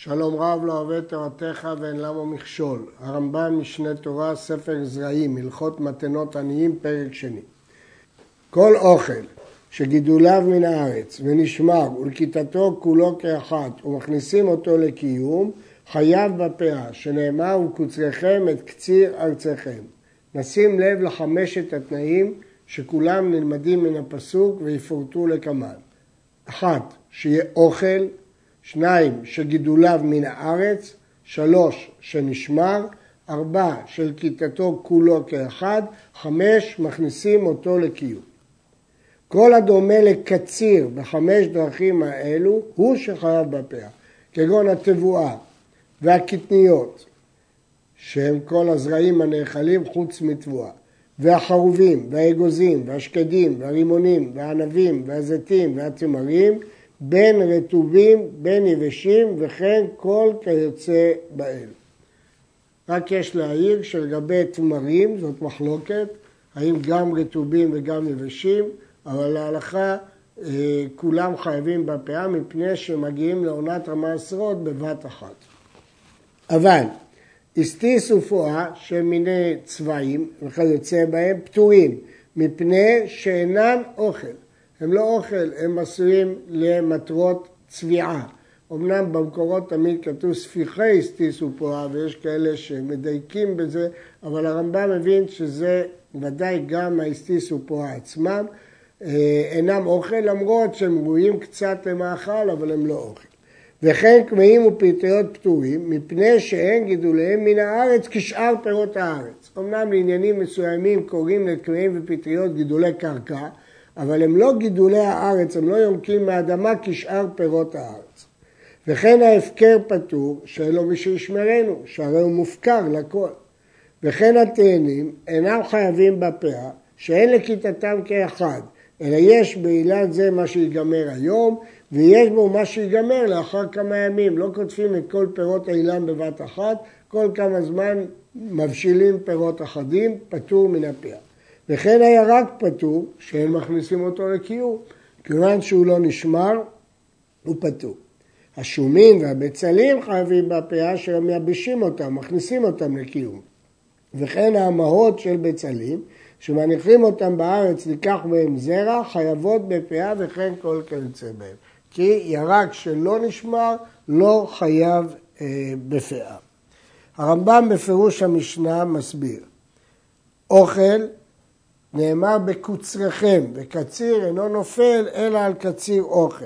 שלום רב לא אוהב תורתך ואין למה מכשול. הרמב"ם משנה תורה, ספר זרעים, הלכות מתנות עניים, פרק שני. כל אוכל שגידוליו מן הארץ ונשמר ולכיתתו כולו כאחת ומכניסים אותו לקיום, חייב בפאה, שנאמר וקוצריכם את קציר ארציכם. נשים לב לחמשת התנאים שכולם נלמדים מן הפסוק ויפורטו לקמן. אחת, שיהיה אוכל שניים, שגידוליו מן הארץ, שלוש, שנשמר, ארבע, של כיתתו כולו כאחד, חמש, מכניסים אותו לקיום. כל הדומה לקציר בחמש דרכים האלו הוא שחייב בפאה, כגון התבואה והקטניות, שהם כל הזרעים הנאכלים חוץ מתבואה, והחרובים והאגוזים והשקדים והרימונים והענבים והזיתים והתמרים בין רטובים, בין יבשים, וכן כל כיוצא באל. רק יש להעיר שלגבי תמרים, זאת מחלוקת, האם גם רטובים וגם יבשים, אבל להלכה אה, כולם חייבים בפאה מפני שמגיעים לעונת המעשרות בבת אחת. אבל אסטיס ופואה שהם מיני צבעים וכיוצא בהם פטורים מפני שאינם אוכל. הם לא אוכל, הם עשויים למטרות צביעה. אמנם במקורות תמיד כתוב ספיחי סטיסו פועה ויש כאלה שמדייקים בזה, אבל הרמב"ם מבין שזה ודאי גם האסטיסו פועה עצמם, אה, אינם אוכל למרות שהם ראויים קצת למאכל אבל הם לא אוכל. וכן קמעים ופטריות פטורים מפני שאין גידוליהם מן הארץ כשאר פירות הארץ. אמנם לעניינים מסוימים קוראים לקמעים ופטריות גידולי קרקע אבל הם לא גידולי הארץ, הם לא יונקים מהאדמה כשאר פירות הארץ. וכן ההפקר פטור, שאין לו מי שישמרנו, שהרי הוא מופקר לכל. וכן התאנים אינם חייבים בפאה, שאין לכיתתם כאחד, אלא יש באילן זה מה שיגמר היום, ויש בו מה שיגמר לאחר כמה ימים. לא קוטפים את כל פירות האילן בבת אחת, כל כמה זמן מבשילים פירות אחדים, פטור מן הפאה. וכן הירק פטור, שהם מכניסים אותו לקיום, כיוון שהוא לא נשמר, הוא פטור. השומים והבצלים חייבים בפאה שהם מייבשים אותם, מכניסים אותם לקיום. וכן האמהות של בצלים, שמניחים אותם בארץ, ניקח מהם זרע, חייבות בפאה וכן כל כיוצא בהם. כי ירק שלא נשמר, לא חייב אה, בפאה. הרמב"ם בפירוש המשנה מסביר, אוכל נאמר בקוצריכם, וקציר אינו נופל אלא על קציר אוכל.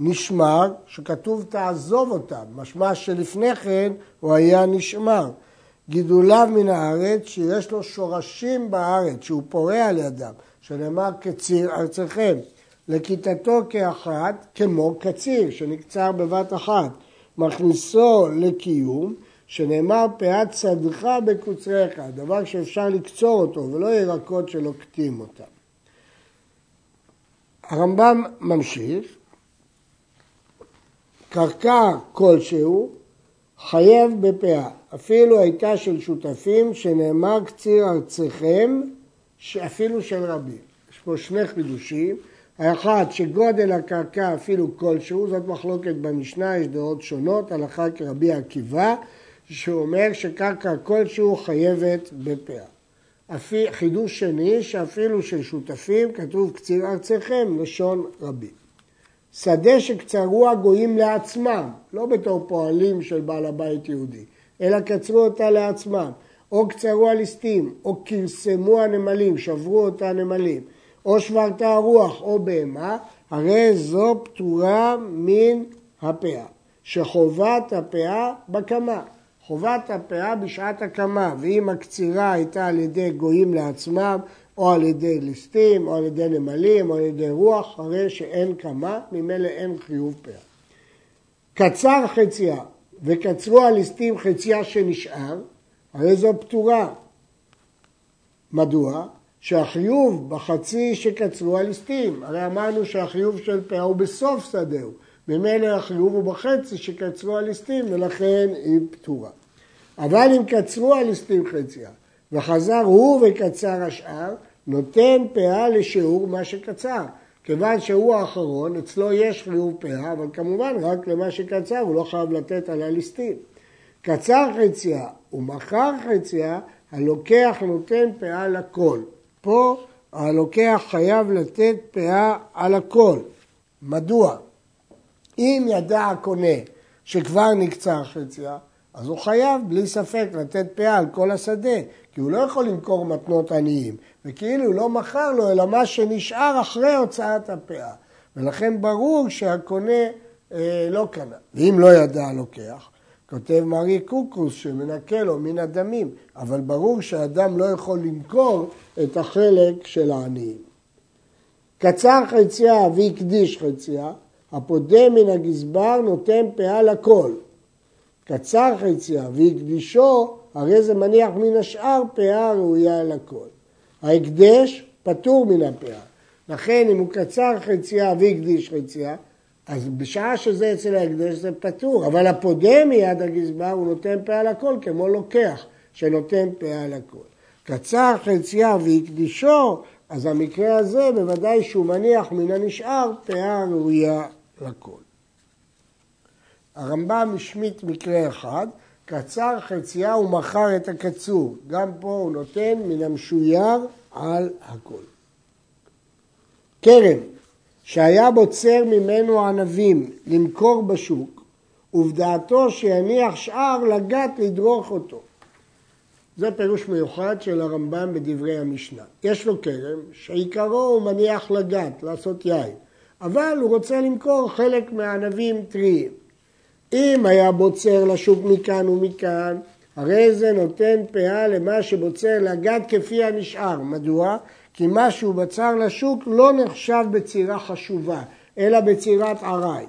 נשמר, שכתוב תעזוב אותם, משמע שלפני כן הוא היה נשמר. גידוליו מן הארץ, שיש לו שורשים בארץ, שהוא פורה על ידם, שנאמר קציר ארצכם. לכיתתו כאחת, כמו קציר, שנקצר בבת אחת. מכניסו לקיום, שנאמר פאת צדך בקוצריך, דבר שאפשר לקצור אותו ולא ירקות שלוקטים אותם. הרמב"ם ממשיך, קרקע כלשהו חייב בפאה, אפילו הייתה של שותפים שנאמר קציר ארציכם, אפילו של רבים. יש פה שני חידושים, האחד שגודל הקרקע אפילו כלשהו, זאת מחלוקת במשנה, יש דעות שונות, הלכה כרבי עקיבא, שהוא אומר שקרקע כלשהו חייבת בפאה. חידוש שני, שאפילו של שותפים כתוב קציר ארציכם, לשון רבים. שדה שקצרו הגויים לעצמם, לא בתור פועלים של בעל הבית יהודי, אלא קצרו אותה לעצמם, או קצרו הליסטים, או כרסמו הנמלים, שברו אותה הנמלים, או שברתה הרוח או בהמה, הרי זו פטורה מן הפאה, שחובת הפאה בקמה. חובת הפאה בשעת הקמה, ואם הקצירה הייתה על ידי גויים לעצמם, או על ידי ליסטים, או על ידי נמלים, או על ידי רוח, הרי שאין קמה, ממילא אין חיוב פאה. קצר חצייה, וקצרו הליסטים חצייה שנשאר, הרי זו פטורה. מדוע? שהחיוב בחצי שקצרו הליסטים, הרי אמרנו שהחיוב של פאה הוא בסוף שדהו. ממילא החיוב הוא בחצי שקצרו הליסטים ולכן היא פטורה. אבל אם קצרו הליסטים חציה וחזר הוא וקצר השאר, נותן פאה לשיעור מה שקצר. כיוון שהוא האחרון, אצלו יש חיוב פאה, אבל כמובן רק למה שקצר, הוא לא חייב לתת על הליסטים. קצר חציה ומכר חציה, הלוקח נותן פאה לכל. פה הלוקח חייב לתת פאה על הכל. מדוע? אם ידע הקונה שכבר נקצר חציה, אז הוא חייב בלי ספק לתת פאה על כל השדה, כי הוא לא יכול למכור מתנות עניים, וכאילו לא מכר לו אלא מה שנשאר אחרי הוצאת הפאה. ולכן ברור שהקונה אה, לא קנה. ואם לא ידע הלוקח, כותב מרי קוקוס שמנקה לו מן הדמים, אבל ברור שאדם לא יכול למכור את החלק של העניים. קצר חציה והקדיש חציה, הפודה מן הגזבר נותן פאה לכל. קצר חציה והקדישו, הרי זה מניח מן השאר פאה ראויה לכל. ההקדש פטור מן הפאה. לכן אם הוא קצר חציה והקדיש חציה, אז בשעה שזה אצל ההקדש זה פטור, אבל הפודה מיד הגזבר הוא נותן פאה לכל כמו לוקח שנותן פאה לכל. קצר חציה והקדישו, אז המקרה הזה בוודאי שהוא מניח מן הנשאר פאה ראויה לכל. הרמב"ם השמיט מקרה אחד, קצר חציה ומכר את הקצור. גם פה הוא נותן מן המשויר על הכל. כרם שהיה בוצר ממנו ענבים למכור בשוק, ובדעתו שיניח שאר לגת לדרוך אותו. זה פירוש מיוחד של הרמב"ם בדברי המשנה. יש לו כרם שעיקרו הוא מניח לגת, לעשות יין, אבל הוא רוצה למכור חלק מהענבים טריים. אם היה בוצר לשוק מכאן ומכאן, הרי זה נותן פאה למה שבוצר לגת כפי הנשאר. מדוע? כי מה שהוא בצר לשוק לא נחשב בצירה חשובה, אלא בצירת עראי.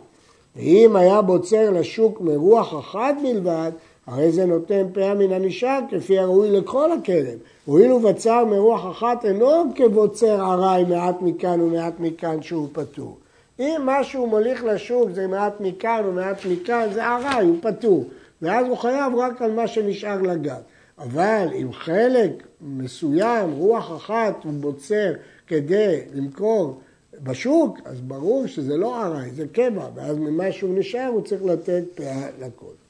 ואם היה בוצר לשוק מרוח אחת בלבד, הרי זה נותן פאה מן הנשאר כפי הראוי לכל הכרם. הואיל ובצר מרוח אחת אינו כבוצר עראי מעט מכאן ומעט מכאן שהוא פטור. אם משהו מוליך לשוק זה מעט מכאן ומעט מכאן, זה עראי, הוא פטור. ואז הוא חייב רק על מה שנשאר לגב. אבל אם חלק מסוים, רוח אחת, הוא בוצר כדי למכור בשוק, אז ברור שזה לא ארעי, זה קבע, ואז ממה שהוא נשאר הוא צריך לתת פאה לכל.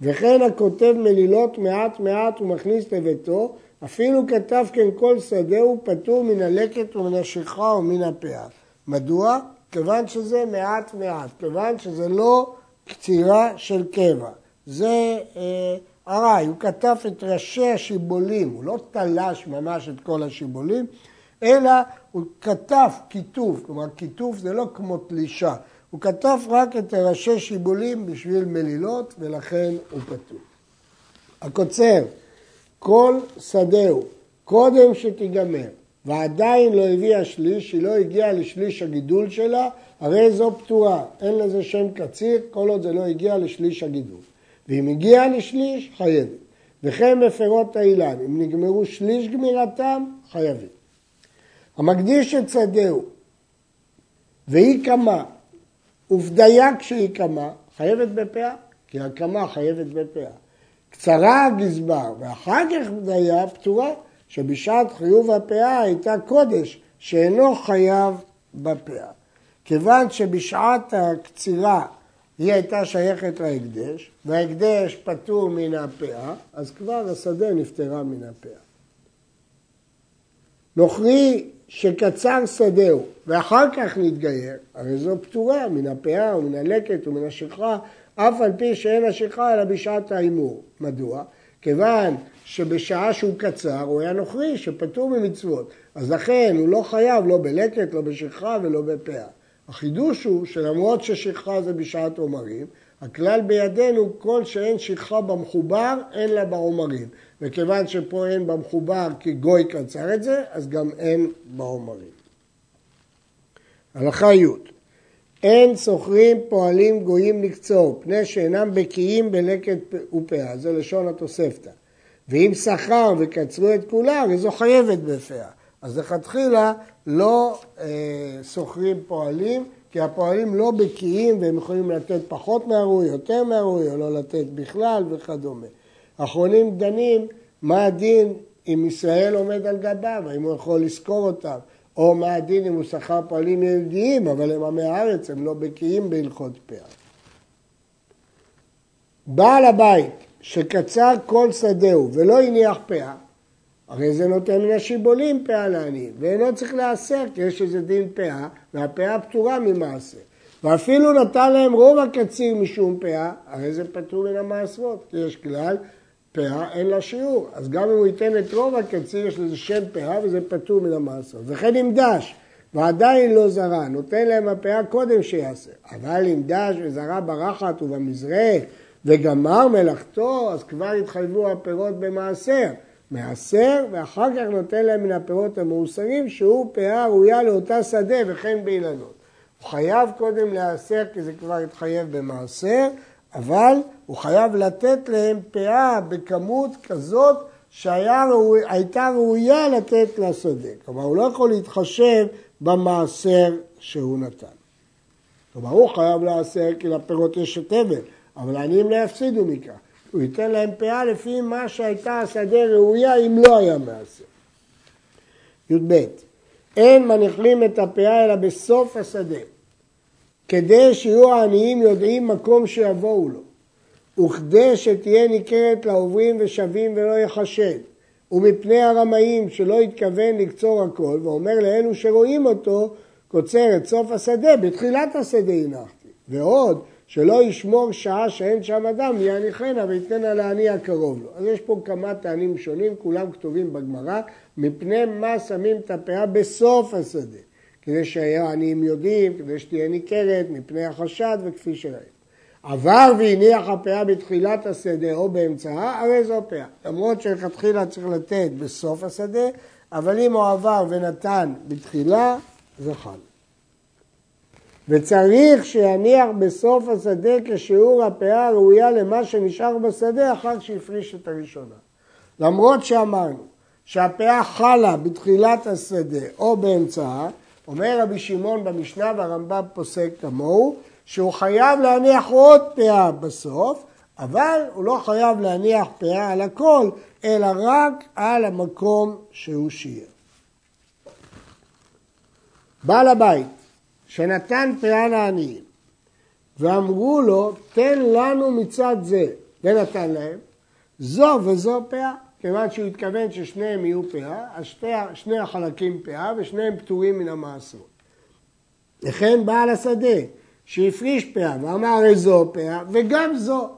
וכן הכותב מלילות מעט מעט ומכניס לביתו, אפילו כתב כן כל שדה הוא פטור מן הלקט ומן השכחה ומן הפאה. מדוע? כיוון שזה מעט מעט, כיוון שזה לא קצירה של קבע. זה אה, ארעי, הוא כתב את ראשי השיבולים, הוא לא תלש ממש את כל השיבולים, אלא הוא כתב כיתוב, כלומר כיתוב זה לא כמו תלישה, הוא כתב רק את ראשי שיבולים בשביל מלילות ולכן הוא פתור. הקוצר, כל שדהו, קודם שתיגמר, ועדיין לא הביאה שליש, היא לא הגיעה לשליש הגידול שלה, הרי זו פטורה, אין לזה שם קציר, כל עוד זה לא הגיע לשליש הגידול. ואם הגיעה לשליש, חייבת. וכן בפירות האילן, אם נגמרו שליש גמירתם, חייבים. המקדיש את שדהו והיא קמה, ובדיה כשהיא קמה, חייבת בפאה, כי הקמה חייבת בפאה. קצרה הגזבר ואחר כך בדיה פטורה, שבשעת חיוב הפאה הייתה קודש שאינו חייב בפאה. כיוון שבשעת הקצירה היא הייתה שייכת להקדש, וההקדש פטור מן הפאה, אז כבר השדה נפטרה מן הפאה. נוכרי שקצר שדהו ואחר כך נתגייר, הרי זו פטורה מן הפאה ומן הלקט ומן השכחה, אף על פי שאין השכחה אלא בשעת ההימור. מדוע? כיוון שבשעה שהוא קצר הוא היה נוכרי שפטור ממצוות, אז לכן הוא לא חייב לא בלקט, לא בשכחה ולא בפאה. החידוש הוא שלמרות ששכחה זה בשעת עומרים, הכלל בידינו כל שאין שכחה במחובר, אין לה בעומרים. וכיוון שפה אין במחובר כי גוי קצר את זה, אז גם אין בעומרים. הלכה י' אין סוחרים פועלים גויים לקצור, פני שאינם בקיאים בלקט ופאה, זה לשון התוספתא. ואם שכר וקצרו את כולה, הרי זו חייבת בפאה. אז לכתחילה לא אה, שוכרים פועלים, כי הפועלים לא בקיאים והם יכולים לתת פחות מהראוי, יותר מהראוי, או לא לתת בכלל וכדומה. אחרונים דנים מה הדין אם ישראל עומד על גביו, האם הוא יכול לשכור אותם, או מה הדין אם הוא שכר פועלים יהודיים, אבל הם עמי הארץ, הם לא בקיאים בהלכות פאה. בעל הבית שקצר כל שדהו ולא הניח פאה, הרי זה נותן מן השיבולים פאה לעניים, ואינו צריך להיאסר כי יש איזה דין פאה, והפאה פטורה ממעשר. ואפילו נתן להם רוב הקציר משום פאה, הרי זה פטור מן המעשרות, כי יש כלל, פאה אין לה שיעור. אז גם אם הוא ייתן את רוב הקציר, יש לזה שם פאה וזה פטור מן המעשרות. וכן עם דש, ועדיין לא זרה, נותן להם הפאה קודם שיעשה. אבל אם דש וזרה ברחת ובמזרה וגמר מלאכתו, אז כבר התחייבו הפירות במעשר. מעשר, ואחר כך נותן להם מן הפירות המאוסרים, שהוא פאה ראויה לאותה שדה וכן באילנות. הוא חייב קודם להיאסר כי זה כבר התחייב במעשר, אבל הוא חייב לתת להם פאה בכמות כזאת שהייתה ראויה לתת לשדה. כלומר, הוא לא יכול להתחשב במעשר שהוא נתן. כלומר, הוא חייב להיאסר כי לפירות יש את אבל, אבל העניים לא יפסידו מכך. הוא ייתן להם פאה לפי מה שהייתה השדה ראויה אם לא היה מעשר. י"ב אין מניחים את הפאה אלא בסוף השדה, כדי שיהיו העניים יודעים מקום שיבואו לו, וכדי שתהיה ניכרת לעוברים ושבים ולא יחשד, ומפני הרמאים שלא התכוון לקצור הכל, ואומר לאלו שרואים אותו, קוצר את סוף השדה, בתחילת השדה הנחתי. ועוד, שלא ישמור שעה שאין שם אדם, יניחנה ויתננה לעני הקרוב לו. אז יש פה כמה טענים שונים, כולם כתובים בגמרא, מפני מה שמים את הפאה בסוף השדה, כדי שהעניים יודעים, כדי שתהיה ניכרת, מפני החשד וכפי שראינו. עבר והניח הפאה בתחילת השדה או באמצעה, הרי זו פאה. למרות שלכתחילה צריך לתת בסוף השדה, אבל אם הוא עבר ונתן בתחילה, זה חל. וצריך שיניח בסוף השדה כשיעור הפאה הראויה למה שנשאר בשדה אחר שהפריש את הראשונה. למרות שאמרנו שהפאה חלה בתחילת השדה או באמצעה, אומר רבי שמעון במשנה והרמב"ם פוסק כמוהו, שהוא חייב להניח עוד פאה בסוף, אבל הוא לא חייב להניח פאה על הכל, אלא רק על המקום שהוא שיער. בעל הבית שנתן פאה לעניים, ואמרו לו, תן לנו מצד זה, ונתן להם, זו וזו פאה. כיוון שהוא התכוון ששניהם יהיו פאה, אז שתי, שני החלקים פאה ושניהם פטורים מן המעשרות. לכן בעל השדה, שהפריש פאה ואמר הרי זו פאה וגם זו,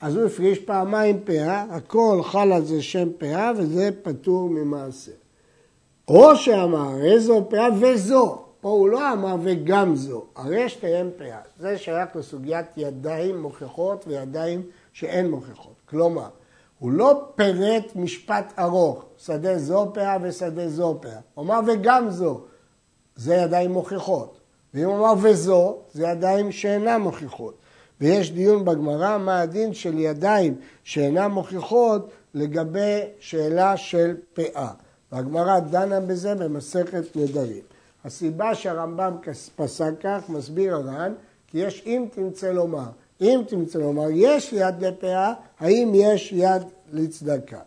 אז הוא הפריש פעמיים פאה, הכל חל על זה שם פאה וזה פטור ממעשר. או שאמר הרי זו פאה וזו, פה הוא לא אמר וגם זו, הרי שתיהן פאה. זה שייך לסוגיית ידיים מוכיחות וידיים שאין מוכיחות. כלומר, הוא לא פירט משפט ארוך, שדה זו פאה ושדה זו פאה. הוא אמר וגם זו, זה ידיים מוכיחות. ואם הוא אמר וזו, זה ידיים שאינן מוכיחות. ויש דיון בגמרא מה הדין של ידיים שאינן מוכיחות לגבי שאלה של פאה. והגמרא דנה בזה במסכת נדרים. הסיבה שהרמב"ם פסק כך, מסביר הר"ן, כי יש אם תמצא לומר. אם תמצא לומר, יש יד לפאה, האם יש יד לצדקה.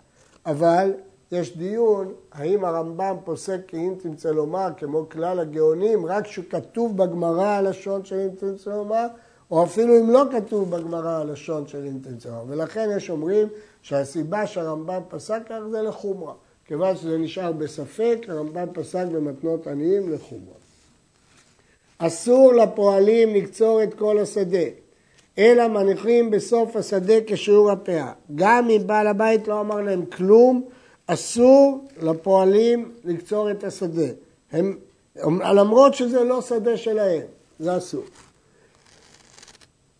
אבל יש דיון, האם הרמב"ם פוסק כי אם תמצא לומר, כמו כלל הגאונים, רק שכתוב בגמרא הלשון של אם תמצא לומר, או אפילו אם לא כתוב בגמרא הלשון של אם תמצא לומר. ולכן יש אומרים שהסיבה שהרמב"ם פסק כך זה לחומרה. כיוון שזה נשאר בספק, הרמב"ם פסק במתנות עניים לחומרה. אסור לפועלים לקצור את כל השדה, אלא מניחים בסוף השדה כשיעור הפאה. גם אם בעל הבית לא אמר להם כלום, אסור לפועלים לקצור את השדה. הם, למרות שזה לא שדה שלהם, זה אסור.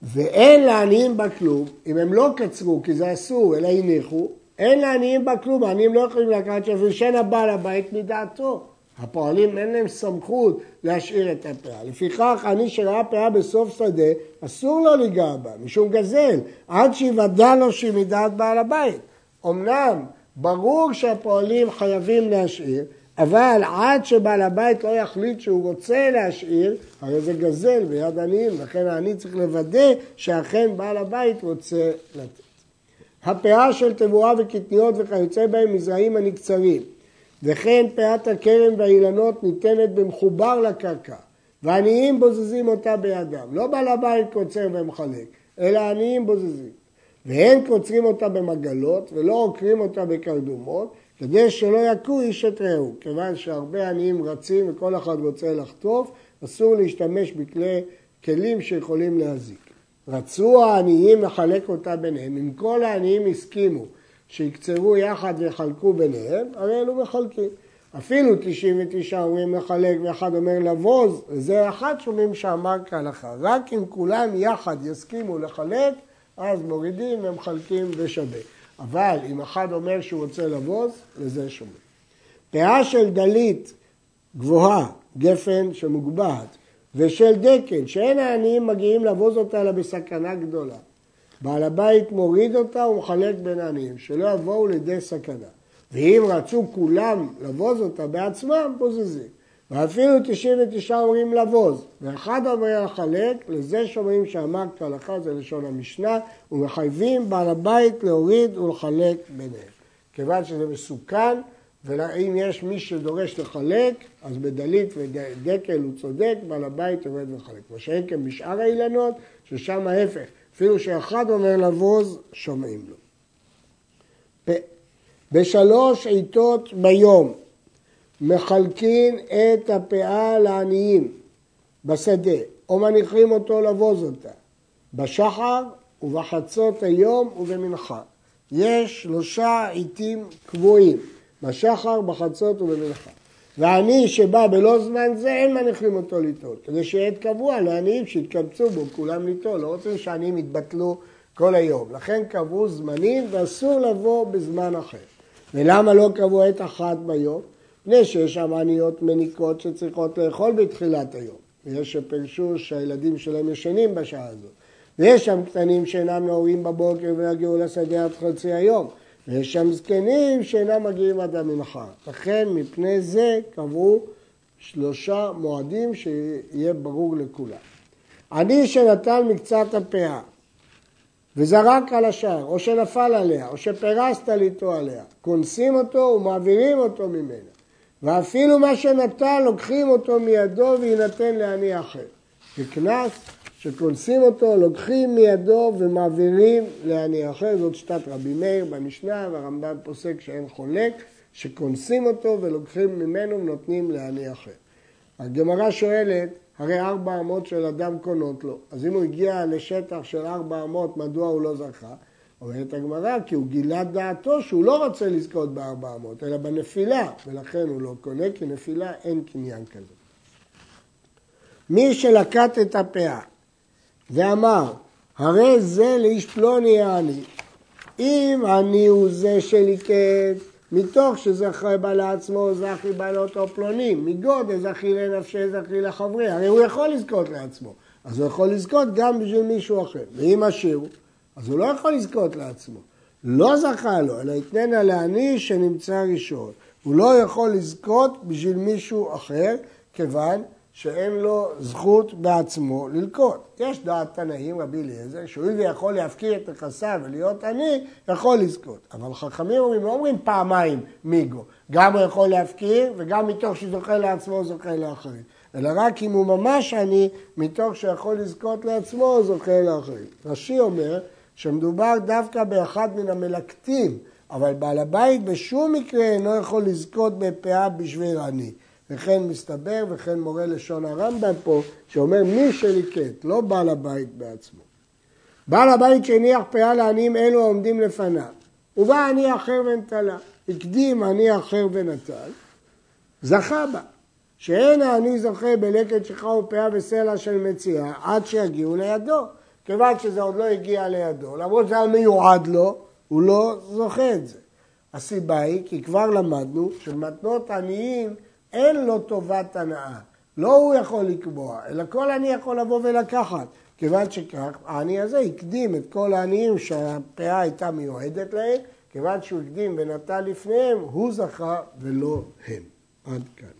ואין לעניים בה כלום, אם הם לא קצרו כי זה אסור, אלא הניחו, אין לעניים בה כלום, העניים לא יכולים לקחת שיפרשנה בעל הבית מדעתו. הפועלים אין להם סמכות להשאיר את הפאה. לפיכך, אני שראה פאה בסוף שדה, אסור לו לגע בה, משום גזל, עד שיוודע לו שהיא מדעת בעל הבית. אמנם, ברור שהפועלים חייבים להשאיר, אבל עד שבעל הבית לא יחליט שהוא רוצה להשאיר, הרי זה גזל ביד עניים, לכן העני צריך לוודא שאכן בעל הבית רוצה לתת. הפאה של תבואה וקטניות וכיוצא בהם מזרעים הנקצרים, וכן פאת הכרם והאילנות ניתנת במחובר לקרקע, ועניים בוזזים אותה בידם. לא בעל הבית קוצר ומחלק, אלא עניים בוזזים. והם קוצרים אותה במגלות ולא עוקרים אותה בקרדומות, כדי שלא יכו איש את רעהו. כיוון שהרבה עניים רצים וכל אחד רוצה לחטוף, אסור להשתמש בכלי כלים שיכולים להזיק. רצו העניים לחלק אותה ביניהם, אם כל העניים הסכימו שיקצרו יחד ויחלקו ביניהם, הרי אלו מחלקים. אפילו 99 אומרים לחלק ואחד אומר לבוז, וזה אחד שומעים שאמר כהלכה. רק אם כולם יחד יסכימו לחלק, אז מורידים ומחלקים בשווה. אבל אם אחד אומר שהוא רוצה לבוז, לזה שומעים. פאה של דלית גבוהה, גפן שמוגבהת, ושל דקן, שאין העניים מגיעים לבוז אותה אלא בסכנה גדולה. בעל הבית מוריד אותה ומחלק בין העניים, שלא יבואו לידי סכנה. ואם רצו כולם לבוז אותה בעצמם, בוזזים. ואפילו 99 אומרים לבוז, ואחד אומר לחלק, לזה שאומרים שאמר כהלכה, זה לשון המשנה, ומחייבים בעל הבית להוריד ולחלק ביניהם. כיוון שזה מסוכן, ואם יש מי שדורש לחלק, אז בדלית ודקל הוא צודק, בעל הבית יורד וחלק. מה שאין כן בשאר האילנות, ששם ההפך, אפילו שאחד אומר לבוז, שומעים לו. בשלוש עיתות ביום מחלקים את הפאה לעניים בשדה, או מניחים אותו לבוז אותה, בשחר ובחצות היום ובמנחה. יש שלושה עיתים קבועים, בשחר, בחצות ובמנחה. ועני שבא בלא זמן זה, אין מניחים אותו ליטול, כדי שיהיה עת קבוע לעניים שיתקבצו בו כולם ליטול, לא רוצים שעניים יתבטלו כל היום. לכן קבעו זמנים ואסור לבוא בזמן אחר. ולמה לא קבעו עת אחת ביום? מפני שיש שם עניות מניקות שצריכות לאכול בתחילת היום. ויש שפרשו שהילדים שלהם ישנים בשעה הזאת. ויש שם קטנים שאינם נאורים בבוקר ויגיעו לשדה עד חצי היום. ויש שם זקנים שאינם מגיעים עד המנחה. לכן מפני זה קבעו שלושה מועדים שיהיה ברור לכולם. עני שנטל מקצת הפאה וזרק על השער, או שנפל עליה, או שפרסת ליטו עליה, כונסים אותו ומעבירים אותו ממנה. ואפילו מה שנטל לוקחים אותו מידו ויינתן לעני אחר. וקנס שכונסים אותו, לוקחים מידו ומעבירים לעני אחר, זאת שיטת רבי מאיר במשנה, והרמב"ם פוסק שאין חולק, שכונסים אותו ולוקחים ממנו ונותנים לעני אחר. הגמרא שואלת, הרי ארבע אמות של אדם קונות לו, אז אם הוא הגיע לשטח של ארבע אמות, מדוע הוא לא זכה? אומרת הגמרא, כי הוא גילה דעתו שהוא לא רוצה לזכות בארבע אמות, אלא בנפילה, ולכן הוא לא קונה, כי נפילה אין קניין כזה. מי שלקט את הפאה ואמר, הרי זה לאיש פלוני העני. אם אני הוא זה שליקט, מתוך שזכי בא לעצמו, זכי בא לאותו פלוני, מגודל זכי לנפשי, זכי לחברי, הרי הוא יכול לזכות לעצמו, אז הוא יכול לזכות גם בשביל מישהו אחר. ואם עשיר, אז הוא לא יכול לזכות לעצמו. לא זכה לו, אלא יתננה לעני שנמצא ראשון. הוא לא יכול לזכות בשביל מישהו אחר, כיוון שאין לו זכות בעצמו ללקוט. יש דעת תנאים, רבי אליעזר, שהואיל ויכול להפקיר את נכסיו ולהיות עני, יכול לזכות. אבל חכמים אומרים, לא אומרים פעמיים מיגו. גם הוא יכול להפקיר, וגם מתוך שזוכה לעצמו זוכה לאחרים. אלא רק אם הוא ממש עני, מתוך שיכול לזכות לעצמו, זוכה לאחרים. רש"י אומר שמדובר דווקא באחד מן המלקטים, אבל בעל הבית בשום מקרה אינו יכול לזכות בפאה בשביל עני. וכן מסתבר, וכן מורה לשון הרמב"ם פה, שאומר מי שליקט, לא בעל הבית בעצמו. בעל הבית שהניח פאה לעניים אלו העומדים לפניו, ובא עני אחר ונטלה, הקדים עני אחר ונטל, זכה בה, שאין העני זוכה בלקט שכחה ופאה וסלע של מציאה עד שיגיעו לידו. כיוון שזה עוד לא הגיע לידו, למרות שזה היה מיועד לו, הוא לא זוכה את זה. הסיבה היא כי כבר למדנו שמתנות עניים אין לו טובת הנאה. לא הוא יכול לקבוע, אלא כל עני יכול לבוא ולקחת. כיוון שכך, העני הזה הקדים את כל העניים שהפאה הייתה מיועדת להם, כיוון שהוא הקדים ונתן לפניהם, הוא זכה ולא הם. עד כאן.